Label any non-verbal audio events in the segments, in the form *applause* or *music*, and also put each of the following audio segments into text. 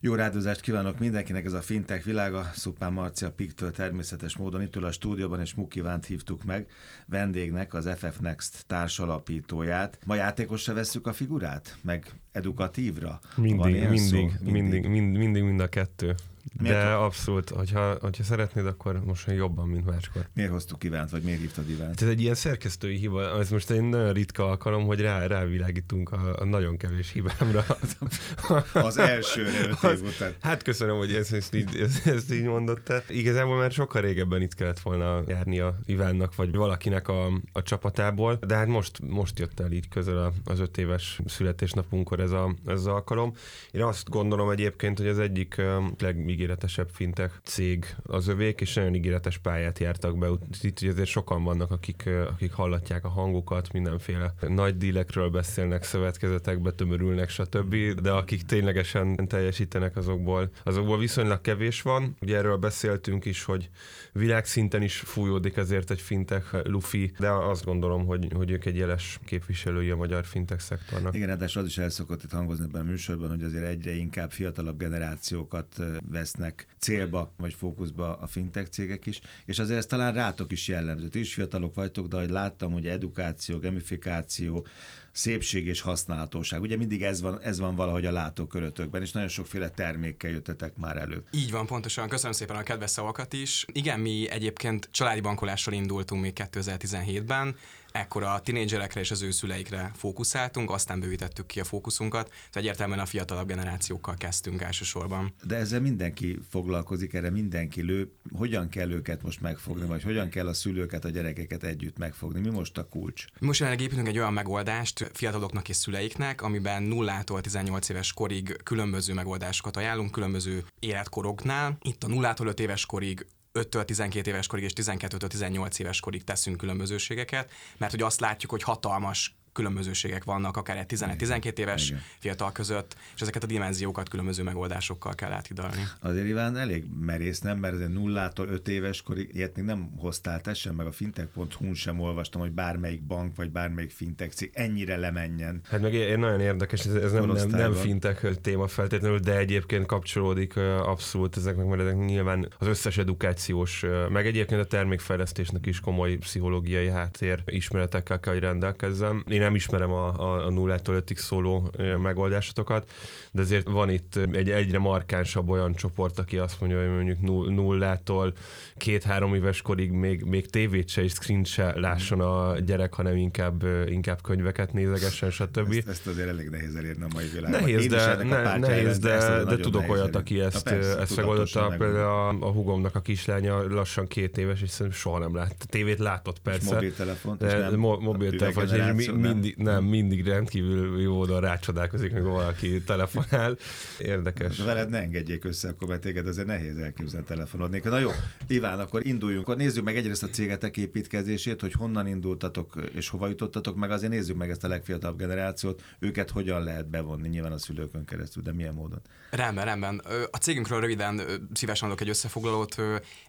Jó rádozást kívánok mindenkinek, ez a fintech világa. Szupán Marcia Piktől természetes módon itt a stúdióban, és Mukivánt hívtuk meg vendégnek, az FF Next társalapítóját. Ma játékosra vesszük a figurát? Meg edukatívra? Mindig, mindig, mindig, mindig, mindig, mindig mind a kettő. Miért De abszolút, hogyha, hogyha szeretnéd, akkor most jobban, mint máskor. Miért hoztuk Ivánt, vagy miért hívtad Ivánt? Ez egy ilyen szerkesztői hiba, ez most egy nagyon ritka alkalom, hogy rá, rávilágítunk a, a nagyon kevés hibámra. *laughs* Az első az, után. Hát köszönöm, hogy ezt, ezt, így, ezt, ezt így mondott. Igazából már sokkal régebben itt kellett volna járni a Ivánnak, vagy valakinek a, a csapatából, de hát most, most jött el így közel az öt éves születésnapunkkor ez, a, ez az alkalom. Én azt gondolom egyébként, hogy az egyik leg legígéretesebb fintek cég az övék, és nagyon ígéretes pályát jártak be. Itt azért sokan vannak, akik, akik hallatják a hangukat, mindenféle nagy dílekről beszélnek, szövetkezetekbe tömörülnek, stb. De akik ténylegesen teljesítenek azokból, azokból viszonylag kevés van. Ugye erről beszéltünk is, hogy világszinten is fújódik ezért egy fintek lufi, de azt gondolom, hogy, hogy ők egy jeles képviselői a magyar fintek szektornak. Igen, de az is elszokott itt hangozni ebben a műsorban, hogy azért egyre inkább fiatalabb generációkat vesznek célba vagy fókuszba a fintech cégek is, és azért ez talán rátok is jellemző. Ti is fiatalok vagytok, de ahogy láttam, hogy edukáció, gamifikáció, szépség és használhatóság. Ugye mindig ez van, ez van valahogy a látókörötökben, és nagyon sokféle termékkel jöttetek már elő. Így van, pontosan. Köszönöm szépen a kedves szavakat is. Igen, mi egyébként családi bankolással indultunk még 2017-ben, ekkor a tinédzserekre és az ő szüleikre fókuszáltunk, aztán bővítettük ki a fókuszunkat, tehát egyértelműen a fiatalabb generációkkal kezdtünk elsősorban. De ezzel mindenki foglalkozik, erre mindenki lő. Hogyan kell őket most megfogni, vagy hogyan kell a szülőket, a gyerekeket együtt megfogni? Mi most a kulcs? Most jelenleg építünk egy olyan megoldást fiataloknak és szüleiknek, amiben nullától 18 éves korig különböző megoldásokat ajánlunk, különböző életkoroknál. Itt a nullától 5 éves korig 5-től 12 éves korig és 12-től 18 éves korig teszünk különbözőségeket, mert hogy azt látjuk, hogy hatalmas különbözőségek vannak, akár egy 11-12 éves Igen. fiatal között, és ezeket a dimenziókat különböző megoldásokkal kell áthidalni. Azért Iván elég merész, nem? Mert ez nullától 5 éves korig, ilyet még nem hoztál te sem, meg a fintech.hu sem olvastam, hogy bármelyik bank vagy bármelyik fintech cég ennyire lemenjen. Hát meg én nagyon érdekes, ez, ez nem, nem, nem fintech téma feltétlenül, de egyébként kapcsolódik abszolút ezeknek, mert ezek nyilván az összes edukációs, meg egyébként a termékfejlesztésnek is komoly pszichológiai háttér ismeretekkel kell, hogy rendelkezzem. Én nem ismerem a, a, a nullától ötig szóló megoldásotokat, de azért van itt egy egyre markánsabb olyan csoport, aki azt mondja, hogy mondjuk nullától két-három éves korig még, még tévét se és screen se lásson a gyerek, hanem inkább, inkább könyveket nézegessen, stb. Ezt, ezt azért elég nehéz elérni a mai világban. Nehéz, de, ne, nehéz, de, de tudok olyat, aki ezt, persze, ezt megoldotta. Például a, a hugomnak a kislánya lassan két éves, és szerintem soha nem lát. Tévét látott persze. És mobiltelefon. mobiltelefon, és mi, mindig, nem, mindig rendkívül jó oldal rácsodálkozik, meg valaki telefonál. Érdekes. De veled ne engedjék össze, akkor mert téged azért nehéz elképzelni telefonodni. Na jó, Iván, akkor induljunk. Akkor nézzük meg egyrészt a cégetek építkezését, hogy honnan indultatok és hova jutottatok, meg azért nézzük meg ezt a legfiatalabb generációt, őket hogyan lehet bevonni, nyilván a szülőkön keresztül, de milyen módon. Rendben, rendben. A cégünkről röviden szívesen adok egy összefoglalót.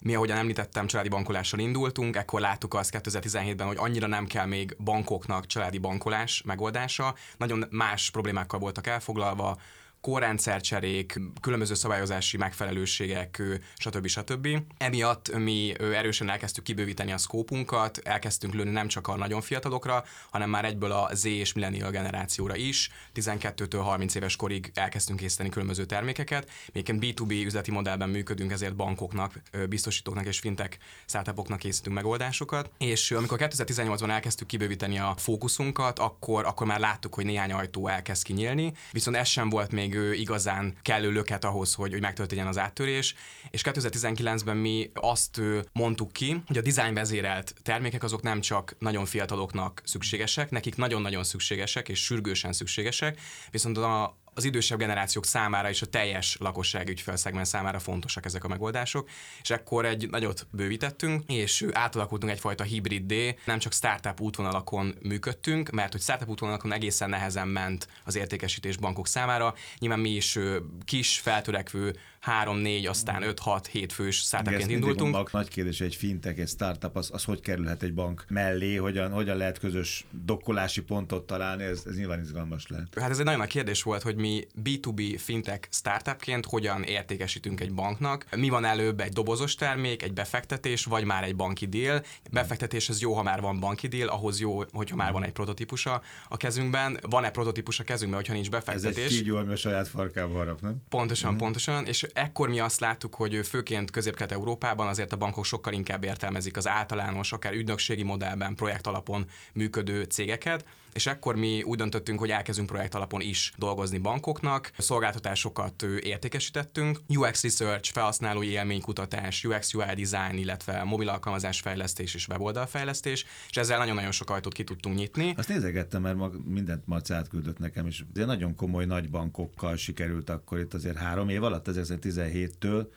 Mi, ahogyan említettem, családi bankolással indultunk, ekkor láttuk azt 2017-ben, hogy annyira nem kell még bankoknak családi bankolás megoldása. Nagyon más problémákkal voltak elfoglalva, korrendszercserék, különböző szabályozási megfelelőségek, stb. stb. Emiatt mi erősen elkezdtük kibővíteni a szkópunkat, elkezdtünk lőni nem csak a nagyon fiatalokra, hanem már egyből a Z és millennial generációra is. 12-től 30 éves korig elkezdtünk készíteni különböző termékeket. Még B2B üzleti modellben működünk, ezért bankoknak, biztosítóknak és fintek startupoknak készítünk megoldásokat. És amikor 2018-ban elkezdtük kibővíteni a fókuszunkat, akkor, akkor már láttuk, hogy néhány ajtó elkezd kinyílni, viszont ez sem volt még még igazán kellő löket ahhoz, hogy, hogy megtörténjen az áttörés. És 2019-ben mi azt mondtuk ki, hogy a design vezérelt termékek azok nem csak nagyon fiataloknak szükségesek, nekik nagyon-nagyon szükségesek és sürgősen szükségesek, viszont a, az idősebb generációk számára és a teljes lakosság ügyfelszegment számára fontosak ezek a megoldások, és ekkor egy nagyot bővítettünk, és átalakultunk egyfajta hibriddé, nem csak startup útvonalakon működtünk, mert hogy startup útvonalakon egészen nehezen ment az értékesítés bankok számára. Nyilván mi is kis, feltörekvő három, négy, aztán öt, hat, hét fős startupként indultunk. Bank, nagy kérdés, egy fintech, egy startup, az, az hogy kerülhet egy bank mellé, hogyan, hogyan lehet közös dokkolási pontot találni, ez, ez nyilván izgalmas lehet. Hát ez egy nagyon nagy kérdés volt, hogy mi B2B fintech startupként hogyan értékesítünk egy banknak. Mi van előbb egy dobozos termék, egy befektetés, vagy már egy banki deal. Befektetés az jó, ha már van banki deal, ahhoz jó, hogyha már van egy prototípusa a kezünkben. Van-e prototípus a kezünkben, hogyha nincs befektetés? Ez egy kígyó, ami a saját farkába harap, nem? Pontosan, mm. pontosan. És ekkor mi azt láttuk, hogy főként közép európában azért a bankok sokkal inkább értelmezik az általános, akár ügynökségi modellben, projekt alapon működő cégeket, és ekkor mi úgy döntöttünk, hogy elkezdünk projekt alapon is dolgozni bankoknak, szolgáltatásokat értékesítettünk, UX Research, felhasználói élménykutatás, UX UI design, illetve mobil alkalmazás fejlesztés és weboldalfejlesztés, és ezzel nagyon-nagyon sok ajtót ki tudtunk nyitni. Azt nézegettem, mert mag mindent Marci átküldött nekem, és azért nagyon komoly nagy bankokkal sikerült akkor itt azért három év alatt, 2017-től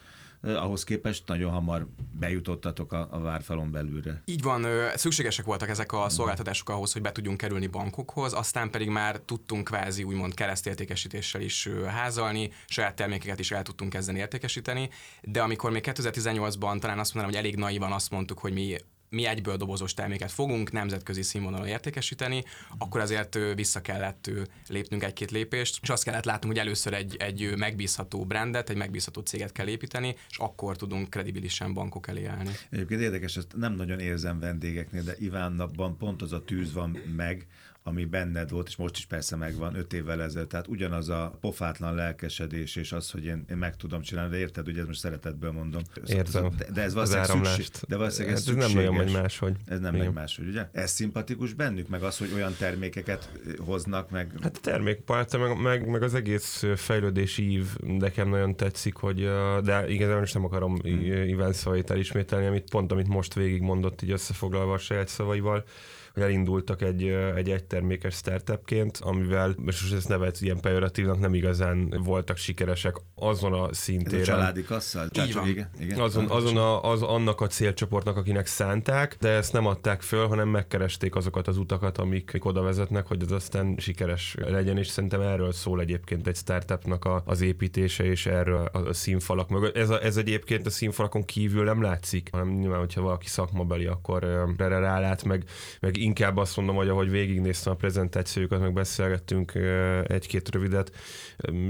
ahhoz képest nagyon hamar bejutottatok a, a várfalon belülre. Így van, szükségesek voltak ezek a szolgáltatások ahhoz, hogy be tudjunk kerülni bankokhoz, aztán pedig már tudtunk kvázi úgymond keresztértékesítéssel is házalni, saját termékeket is el tudtunk kezdeni értékesíteni, de amikor még 2018-ban talán azt mondanám, hogy elég naivan azt mondtuk, hogy mi mi egyből dobozos terméket fogunk nemzetközi színvonalon értékesíteni, akkor azért vissza kellett lépnünk egy-két lépést, és azt kellett látnunk, hogy először egy, egy megbízható brandet, egy megbízható céget kell építeni, és akkor tudunk kredibilisen bankok elé állni. Egyébként érdekes, ezt nem nagyon érzem vendégeknél, de Ivánnak pont az a tűz van meg, ami benned volt, és most is persze megvan öt évvel ezelőtt. Tehát ugyanaz a pofátlan lelkesedés, és az, hogy én, én meg tudom csinálni, de érted, ugye ez most szeretetből mondom. Értem. De, de ez valószínűleg, szükség, de valószínűleg ez, ez nem nagyon megy máshogy. Ez nem megy máshogy, ugye? Ez szimpatikus bennük, meg az, hogy olyan termékeket hoznak, meg... Hát a termékpálta, meg, meg, meg, az egész fejlődési ív nekem nagyon tetszik, hogy de igazából most nem akarom hmm. Iván szavait elismételni, amit pont, amit most végigmondott így összefoglalva a saját szavaival, hogy elindultak egy, egy egytermékes startupként, amivel, most ezt nevet ilyen pejoratívnak, nem igazán voltak sikeresek azon a szintéren. Ez a családi kasszal? Igen. igen. Azon, azon a, az annak a célcsoportnak, akinek szánták, de ezt nem adták föl, hanem megkeresték azokat az utakat, amik oda vezetnek, hogy az aztán sikeres legyen, és szerintem erről szól egyébként egy startupnak a, az építése, és erről a színfalak mögött. Ez, a, ez egyébként a színfalakon kívül nem látszik, hanem nyilván, hogyha valaki szakmabeli, akkor erre rálát, meg, meg inkább azt mondom, hogy ahogy végignéztem a prezentációkat, meg beszélgettünk egy-két rövidet,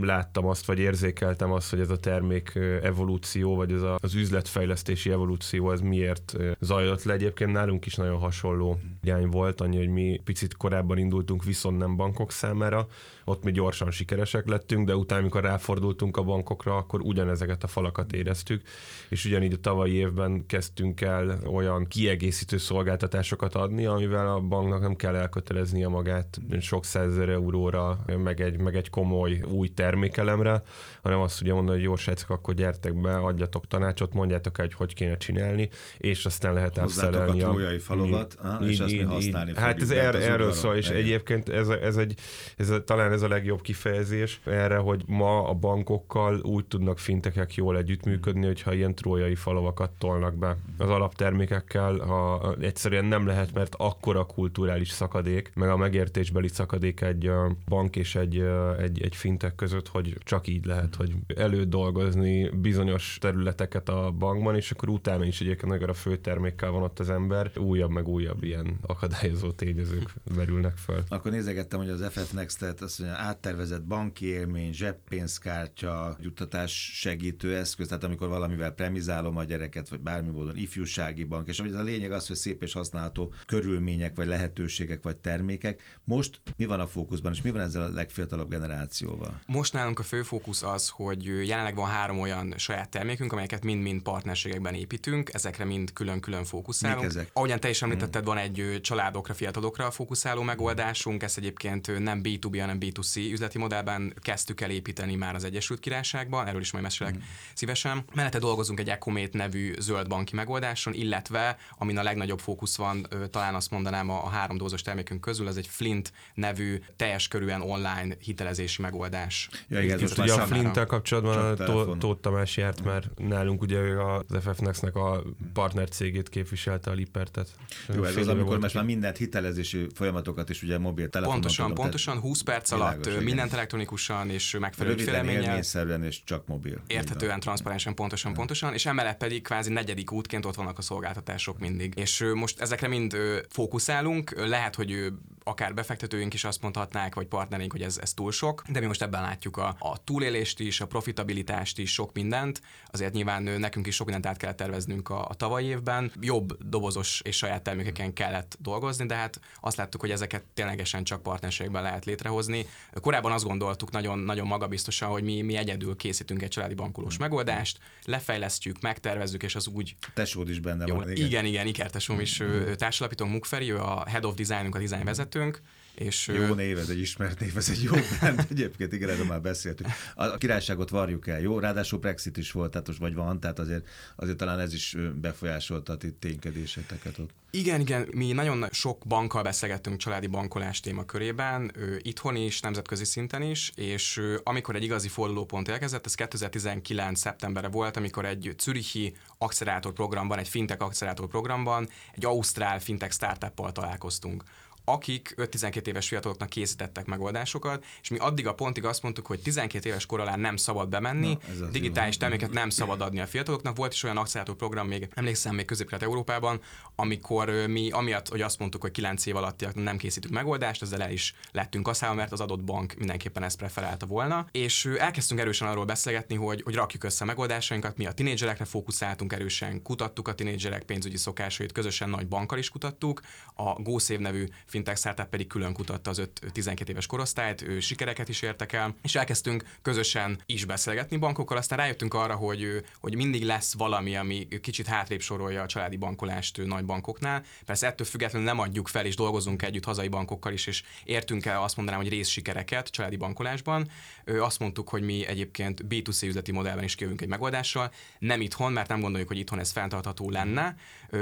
láttam azt, vagy érzékeltem azt, hogy ez a termék evolúció, vagy ez a, az üzletfejlesztési evolúció, ez miért zajlott le. Egyébként nálunk is nagyon hasonló irány volt, annyi, hogy mi picit korábban indultunk, viszont nem bankok számára, ott mi gyorsan sikeresek lettünk, de utána, amikor ráfordultunk a bankokra, akkor ugyanezeket a falakat éreztük, és ugyanígy a tavalyi évben kezdtünk el olyan kiegészítő szolgáltatásokat adni, amivel a banknak nem kell elköteleznie magát sok százezer euróra, meg egy, meg egy komoly új termékelemre, hanem azt ugye mondani, hogy jó srácok, akkor gyertek be, adjatok tanácsot, mondjátok el, hogy hogy kéne csinálni, és aztán lehet elszerelni a... trójai falovat, így, és így, azt így, használni Hát ez er, erről szól, és egyébként ez, ez, egy, ez a, talán ez a legjobb kifejezés erre, hogy ma a bankokkal úgy tudnak fintekek jól együttműködni, hogyha ilyen trójai falavakat tolnak be. Az alaptermékekkel ha egyszerűen nem lehet, mert akkora kulturális szakadék, meg a megértésbeli szakadék egy bank és egy, egy, egy fintek között, hogy csak így lehet, hogy elődolgozni bizonyos területeket a bankban, és akkor utána is egyébként meg a főtermékkel van ott az ember, újabb meg újabb ilyen akadályozó tényezők merülnek fel. Akkor nézegettem, hogy az FF Next-et azt áttervezett banki élmény, zseppénzkártya, juttatás segítő eszköz, tehát amikor valamivel premizálom a gyereket, vagy bármi módon ifjúsági bank, és a lényeg az, hogy szép és használható körülmények, vagy lehetőségek, vagy termékek. Most mi van a fókuszban, és mi van ezzel a legfiatalabb generációval? Most nálunk a fő fókusz az, hogy jelenleg van három olyan saját termékünk, amelyeket mind-mind partnerségekben építünk, ezekre mind külön-külön fókuszálunk. Mik ezek? Ahogyan te is említetted, van egy családokra, fiatalokra fókuszáló megoldásunk, ez egyébként nem B2B, hanem B2C üzleti modellben kezdtük el építeni már az Egyesült Királyságban, erről is majd mesélek mm. szívesen. Mellette dolgozunk egy Ecomate nevű zöld banki megoldáson, illetve amin a legnagyobb fókusz van, talán azt mondanám a, a három dózos termékünk közül, ez egy Flint nevű teljes körűen online hitelezési megoldás. Ja, igen, most ugye a Flint-tel kapcsolatban a Tóth Tamás járt, mert nálunk ugye az FF Next-nek a partner cégét képviselte a Lipertet. Jó, ez az, amikor most már mindent hitelezési folyamatokat is ugye mobiltelefonon Pontosan, tudom, pontosan 20 perc alatt világos, mindent elektronikusan és megfelelő Röviden, és csak mobil. Érthetően, transzparensen, pontosan, ja. pontosan, és emellett pedig kvázi negyedik útként ott vannak a szolgáltatások mindig. És most ezekre mind fókuszálunk, lehet, hogy akár befektetőink is azt mondhatnák, vagy partnereink, hogy ez, ez túl sok, de mi most ebben látjuk a, a túlélést is, a profitabilitást is, sok mindent. Azért nyilván nekünk is sok mindent át kellett terveznünk a, a tavalyi évben. Jobb dobozos és saját termékeken kellett dolgozni, de hát azt láttuk, hogy ezeket ténylegesen csak partnerségben lehet létrehozni. Korábban azt gondoltuk nagyon, nagyon magabiztosan, hogy mi, mi egyedül készítünk egy családi bankolós megoldást, lefejlesztjük, megtervezzük, és az úgy. Tesód is benne jó, van. Igen, igen, igen Ikertesom is ő, társalapító Mukferi, ő a Head of Designunk, a design vezetőnk, és jó név, ez egy ismert név, ez egy jó *laughs* brand. Egyébként igen, erről már beszéltünk. A királyságot varjuk el, jó? Ráadásul Brexit is volt, tehát most vagy van, tehát azért, azért talán ez is befolyásolta a ténykedéseteket ott. Igen, igen, mi nagyon sok bankkal beszélgettünk családi bankolás témakörében, itthon is, nemzetközi szinten is, és amikor egy igazi fordulópont elkezdett, ez 2019. szeptemberre volt, amikor egy Zürichi accelerátor programban, egy fintech accelerátor programban, egy ausztrál fintech startuppal találkoztunk akik 5-12 éves fiataloknak készítettek megoldásokat, és mi addig a pontig azt mondtuk, hogy 12 éves kor alá nem szabad bemenni, Na, digitális terméket nem szabad adni a fiataloknak. Volt is olyan akciátor program, még emlékszem, még közép Európában, amikor mi amiatt, hogy azt mondtuk, hogy 9 év alatt nem készítünk megoldást, ezzel el is lettünk kaszálva, mert az adott bank mindenképpen ezt preferálta volna. És elkezdtünk erősen arról beszélgetni, hogy, hogy rakjuk össze a megoldásainkat, mi a tinédzserekre fókuszáltunk erősen, kutattuk a tinédzserek pénzügyi szokásait, közösen nagy bankkal is kutattuk, a GoSave nevű fintech startup pedig külön kutatta az 5-12 éves korosztályt, ő sikereket is értek el, és elkezdtünk közösen is beszélgetni bankokkal, aztán rájöttünk arra, hogy, hogy mindig lesz valami, ami kicsit hátrébb sorolja a családi bankolást nagy bankoknál. Persze ettől függetlenül nem adjuk fel, és dolgozunk együtt hazai bankokkal is, és értünk el azt mondanám, hogy részsikereket családi bankolásban. Azt mondtuk, hogy mi egyébként B2C üzleti modellben is kijövünk egy megoldással, nem itthon, mert nem gondoljuk, hogy itthon ez fenntartható lenne,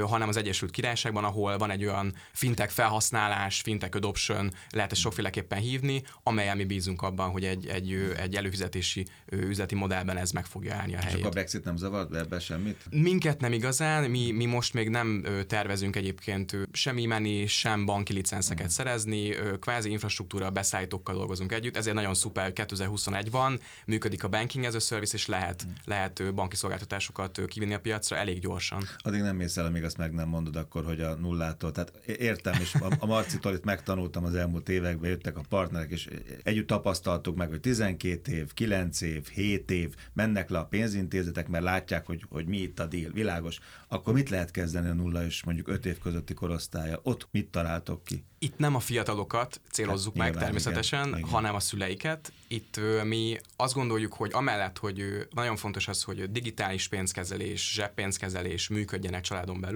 hanem az Egyesült Királyságban, ahol van egy olyan fintech felhasználás, fintech adoption, lehet ezt sokféleképpen hívni, amelyen mi bízunk abban, hogy egy, egy, egy előfizetési üzleti modellben ez meg fogja állni a helyét. És a Brexit nem zavart ebbe semmit? Minket nem igazán, mi, mi most még nem tervezünk egyébként sem menni, sem banki licenszeket mm. szerezni, kvázi infrastruktúra beszállítókkal dolgozunk együtt, ezért nagyon szuper, hogy 2021 van, működik a banking as a service, és lehet, mm. lehet banki szolgáltatásokat kivinni a piacra elég gyorsan. Addig nem mész el, amíg azt meg nem mondod akkor, hogy a nullától. Tehát értem, és a, a Marcitól itt megtanultam az elmúlt években, jöttek a partnerek, és együtt tapasztaltuk meg, hogy 12 év, 9 év, 7 év mennek le a pénzintézetek, mert látják, hogy, hogy mi itt a deal, világos. Akkor mit lehet kezdeni a nulla és mondjuk 5 év közötti korosztálya? Ott mit találtok ki? Itt nem a fiatalokat célozzuk hát, meg természetesen, igen, hanem a szüleiket. Itt mi azt gondoljuk, hogy amellett, hogy nagyon fontos az, hogy digitális pénzkezelés, zseppénzkezelés működjenek családon belül,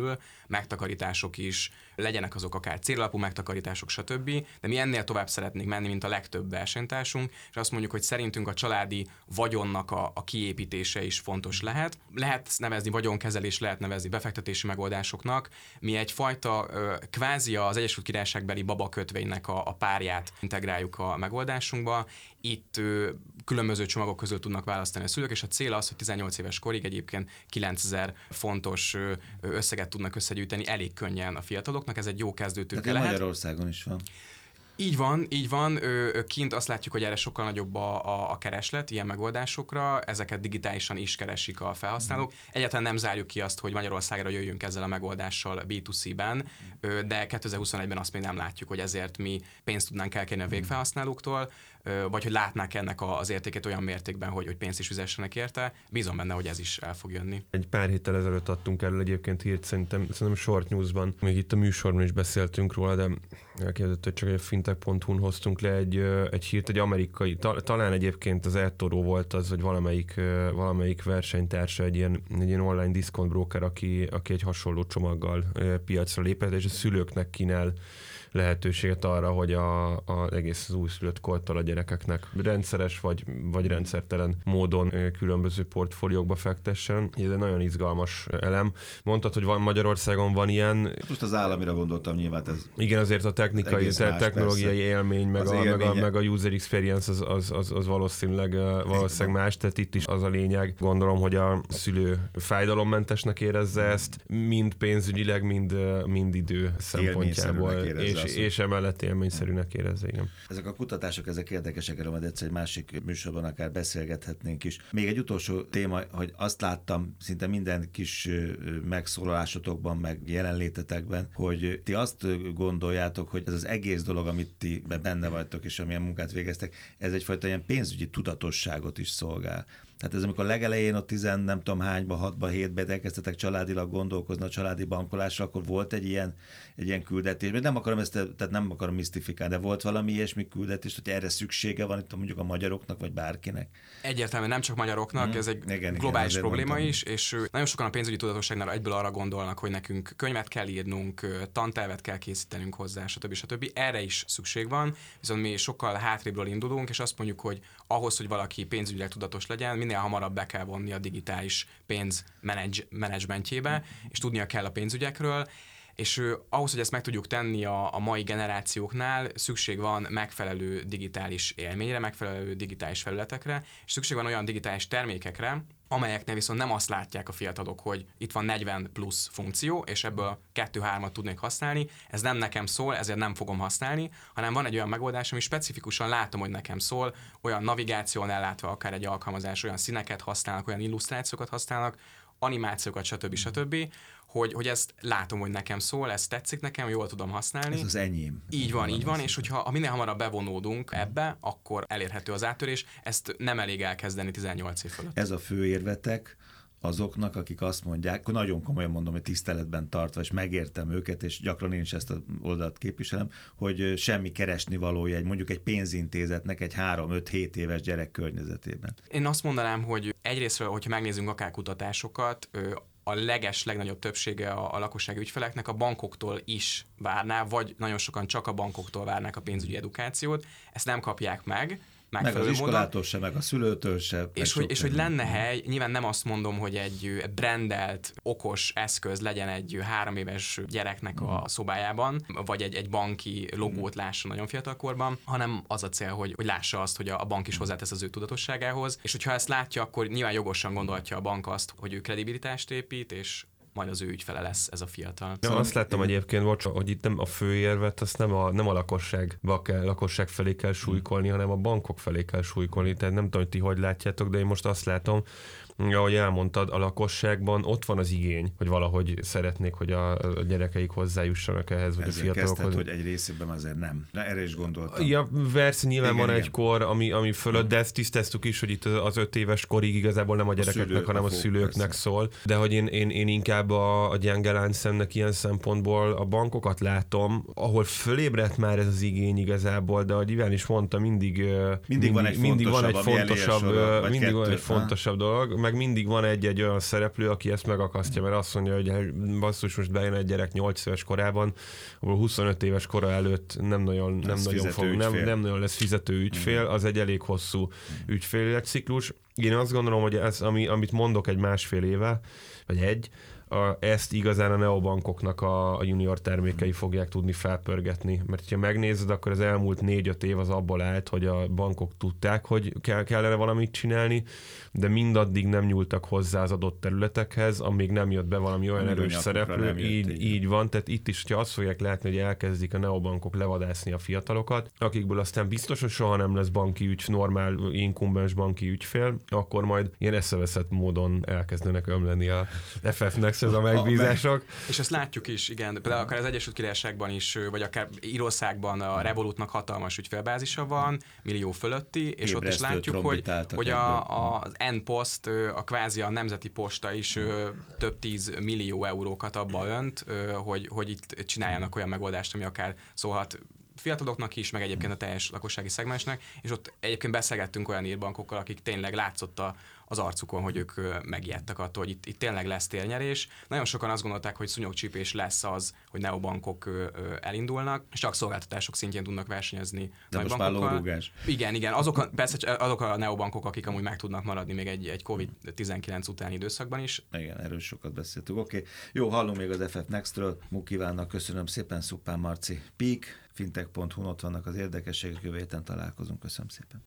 megtakarítások is, legyenek azok akár célalapú megtakarítások, stb. De mi ennél tovább szeretnénk menni, mint a legtöbb versenytársunk, és azt mondjuk, hogy szerintünk a családi vagyonnak a, a kiépítése is fontos lehet. Lehet nevezni vagyonkezelés, lehet nevezni befektetési megoldásoknak. Mi egyfajta kvázi az Egyesült Királyságbeli babakötvénynek a, a párját integráljuk a megoldásunkba. Itt különböző csomagok közül tudnak választani a szülők, és a cél az, hogy 18 éves korig egyébként 9000 fontos összeget tudnak összegyűjteni elég könnyen a fiataloknak. Ez egy jó kezdőtőke lehet. Magyarországon is van. Így van, így van. Kint azt látjuk, hogy erre sokkal nagyobb a, a, a kereslet ilyen megoldásokra, ezeket digitálisan is keresik a felhasználók. Egyáltalán nem zárjuk ki azt, hogy Magyarországra jöjjünk ezzel a megoldással B2C-ben, de 2021-ben azt még nem látjuk, hogy ezért mi pénzt tudnánk elkérni a végfelhasználóktól vagy hogy látnák ennek az értékét olyan mértékben, hogy, hogy pénzt is fizessenek érte. Bízom benne, hogy ez is el fog jönni. Egy pár héttel ezelőtt adtunk erről egyébként hírt, szerintem, szerintem short newsban, még itt a műsorban is beszéltünk róla, de elkérdezett, hogy csak egy fintech.hu-n hoztunk le egy, egy hírt, egy amerikai, ta, talán egyébként az eToro volt az, hogy valamelyik, valamelyik versenytársa egy ilyen, egy ilyen online discount broker, aki, aki egy hasonló csomaggal piacra lépett, és a szülőknek kínál lehetőséget arra, hogy a, a egész az újszülött korttal a gyerekeknek rendszeres vagy, vagy rendszertelen módon különböző portfóliókba fektessen. Ez egy nagyon izgalmas elem. Mondtad, hogy van Magyarországon van ilyen. Most az államira gondoltam nyilván ez. Igen, azért a technikai, te, más, technológiai persze. élmény, meg a, meg, a, meg a user experience az, az, az, az valószínűleg, valószínűleg más, tehát itt is az a lényeg. Gondolom, hogy a szülő fájdalommentesnek érezze ezt, mind pénzügyileg, mind, mind idő szempontjából. És, és, és emellett élményszerűnek érezze, igen. Ezek a kutatások, ezek érdekesek, erről majd egyszer egy másik műsorban akár beszélgethetnénk is. Még egy utolsó téma, hogy azt láttam szinte minden kis megszólalásotokban, meg jelenlétetekben, hogy ti azt gondoljátok, hogy ez az egész dolog, amit ti benne vagytok, és amilyen munkát végeztek, ez egyfajta ilyen pénzügyi tudatosságot is szolgál. Tehát ez amikor legelején ott tizen nem tudom hányba, hatba, hétbe elkezdtetek családilag gondolkozni a családi bankolásra, akkor volt egy ilyen, egy ilyen küldetés. Nem akarom ezt, tehát nem akarom misztifikálni, de volt valami ilyesmi küldetés, hogy erre szüksége van itt mondjuk a magyaroknak, vagy bárkinek? Egyértelműen nem csak magyaroknak, hmm. ez egy igen, globális igen, probléma mondtam. is, és nagyon sokan a pénzügyi tudatosságnál egyből arra gondolnak, hogy nekünk könyvet kell írnunk, tantervet kell készítenünk hozzá, stb. stb. Erre is szükség van, viszont mi sokkal hátrébről indulunk, és azt mondjuk, hogy ahhoz, hogy valaki pénzügyileg tudatos legyen, minél hamarabb be kell vonni a digitális pénz menedzsmentjébe, és tudnia kell a pénzügyekről, és ő, ahhoz, hogy ezt meg tudjuk tenni a, a mai generációknál, szükség van megfelelő digitális élményre, megfelelő digitális felületekre, és szükség van olyan digitális termékekre, amelyeknél viszont nem azt látják a fiatalok, hogy itt van 40 plusz funkció, és ebből 2-3-at tudnék használni, ez nem nekem szól, ezért nem fogom használni, hanem van egy olyan megoldás, ami specifikusan látom, hogy nekem szól, olyan navigáción ellátva akár egy alkalmazás, olyan színeket használnak, olyan illusztrációkat használnak, animációkat, stb. stb., hogy, hogy ezt látom, hogy nekem szól, ez tetszik nekem, jól tudom használni. Ez az enyém. Így van, így van, és hogyha ha minél hamarabb bevonódunk ebbe, akkor elérhető az áttörés. Ezt nem elég elkezdeni 18 év fölött. Ez a fő érvetek, azoknak, akik azt mondják, nagyon komolyan mondom, hogy tiszteletben tartva, és megértem őket, és gyakran én is ezt a oldalt képviselem, hogy semmi keresni valója egy mondjuk egy pénzintézetnek egy 3-5-7 éves gyerek környezetében. Én azt mondanám, hogy egyrésztről, hogyha megnézzünk akár kutatásokat, a leges, legnagyobb többsége a, a lakossági ügyfeleknek a bankoktól is várná, vagy nagyon sokan csak a bankoktól várnák a pénzügyi edukációt. Ezt nem kapják meg, meg az iskolától se, meg a szülőtől se. És, hogy, és hogy lenne hely, nyilván nem azt mondom, hogy egy brandelt, okos eszköz legyen egy három éves gyereknek a mhm. szobájában, vagy egy, egy banki logót lásson nagyon fiatal korban, hanem az a cél, hogy, hogy lássa azt, hogy a bank is hozzátesz az ő tudatosságához, és hogyha ezt látja, akkor nyilván jogosan gondolhatja a bank azt, hogy ő kredibilitást épít, és majd az ő ügyfele lesz ez a fiatal. Ja, szóval azt láttam én... egyébként, bocs, hogy itt nem a főérvet, azt nem a, nem a lakosság, kell, lakosság felé kell súlykolni, hanem a bankok felé kell súlykolni. Tehát nem tudom, hogy ti hogy látjátok, de én most azt látom, ahogy elmondtad, a lakosságban ott van az igény, hogy valahogy szeretnék, hogy a, gyerekeik hozzájussanak ehhez, vagy Ezért a fiatalokhoz. hogy egy részében azért nem. De erre is gondoltam. Ja, versz nyilván igen, van igen. egy kor, ami, ami fölött, de ezt tisztáztuk is, hogy itt az öt éves korig igazából nem a gyerekeknek, a szülő, hanem a, a szülőknek persze. szól. De hogy én, én, én inkább a, a gyenge láncszemnek ilyen szempontból a bankokat látom, ahol fölébredt már ez az igény igazából, de ahogy Iván is mondta, mindig, mindig, mindig van egy mindig fontosabb, van egy fontosabb, mindig van egy fontosabb dolog, meg mindig van egy-egy olyan szereplő, aki ezt megakasztja, mert azt mondja, hogy basszus, most bejön egy gyerek 8 éves korában, ahol 25 éves kora előtt nem nagyon, nem nagyon, fog, nem, nem nagyon lesz fizető ügyfél, az egy elég hosszú ügyfélciklus. Én azt gondolom, hogy ez, ami, amit mondok egy másfél éve, vagy egy, a, ezt igazán a neobankoknak a, a junior termékei fogják tudni felpörgetni. Mert ha megnézed, akkor az elmúlt négy-öt év az abból állt, hogy a bankok tudták, hogy kell, kellene valamit csinálni, de mindaddig nem nyúltak hozzá az adott területekhez, amíg nem jött be valami olyan erős szereplő. Így, így, így van, tehát itt is, ha azt fogják látni, hogy elkezdik a neobankok levadászni a fiatalokat, akikből aztán biztos, hogy soha nem lesz banki ügy, normál inkumbens banki ügyfél, akkor majd ilyen eszeveszett módon elkezdenek ömleni a FF-nek ez a megbízások. És ezt látjuk is, igen. Például akár az Egyesült Királyságban is, vagy akár Írországban a Revolutnak hatalmas ügyfélbázisa van, millió fölötti, és Ébresztő ott is látjuk, hogy, hogy a, a, az N-Post, a kvázi a nemzeti posta is több tíz millió eurókat abba önt, hogy, hogy itt csináljanak olyan megoldást, ami akár szólhat fiataloknak is, meg egyébként a teljes lakossági szegmensnek, és ott egyébként beszélgettünk olyan írbankokkal, akik tényleg látszott a, az arcukon, hogy ők megijedtek attól, hogy itt, itt tényleg lesz térnyerés. Nagyon sokan azt gondolták, hogy szúnyogcsípés lesz az, hogy neobankok elindulnak, és csak szolgáltatások szintjén tudnak versenyezni De most már lórugás. Igen, igen. Azok a, persze azok a neobankok, akik amúgy meg tudnak maradni még egy, egy COVID-19 utáni időszakban is. Igen, erről sokat beszéltük. Oké, okay. jó, hallom még az FF Next-ről. Mukivánnak köszönöm szépen, Szupán Marci. Peak, fintech.hu ott vannak az érdekességek, jövő héten találkozunk. Köszönöm szépen.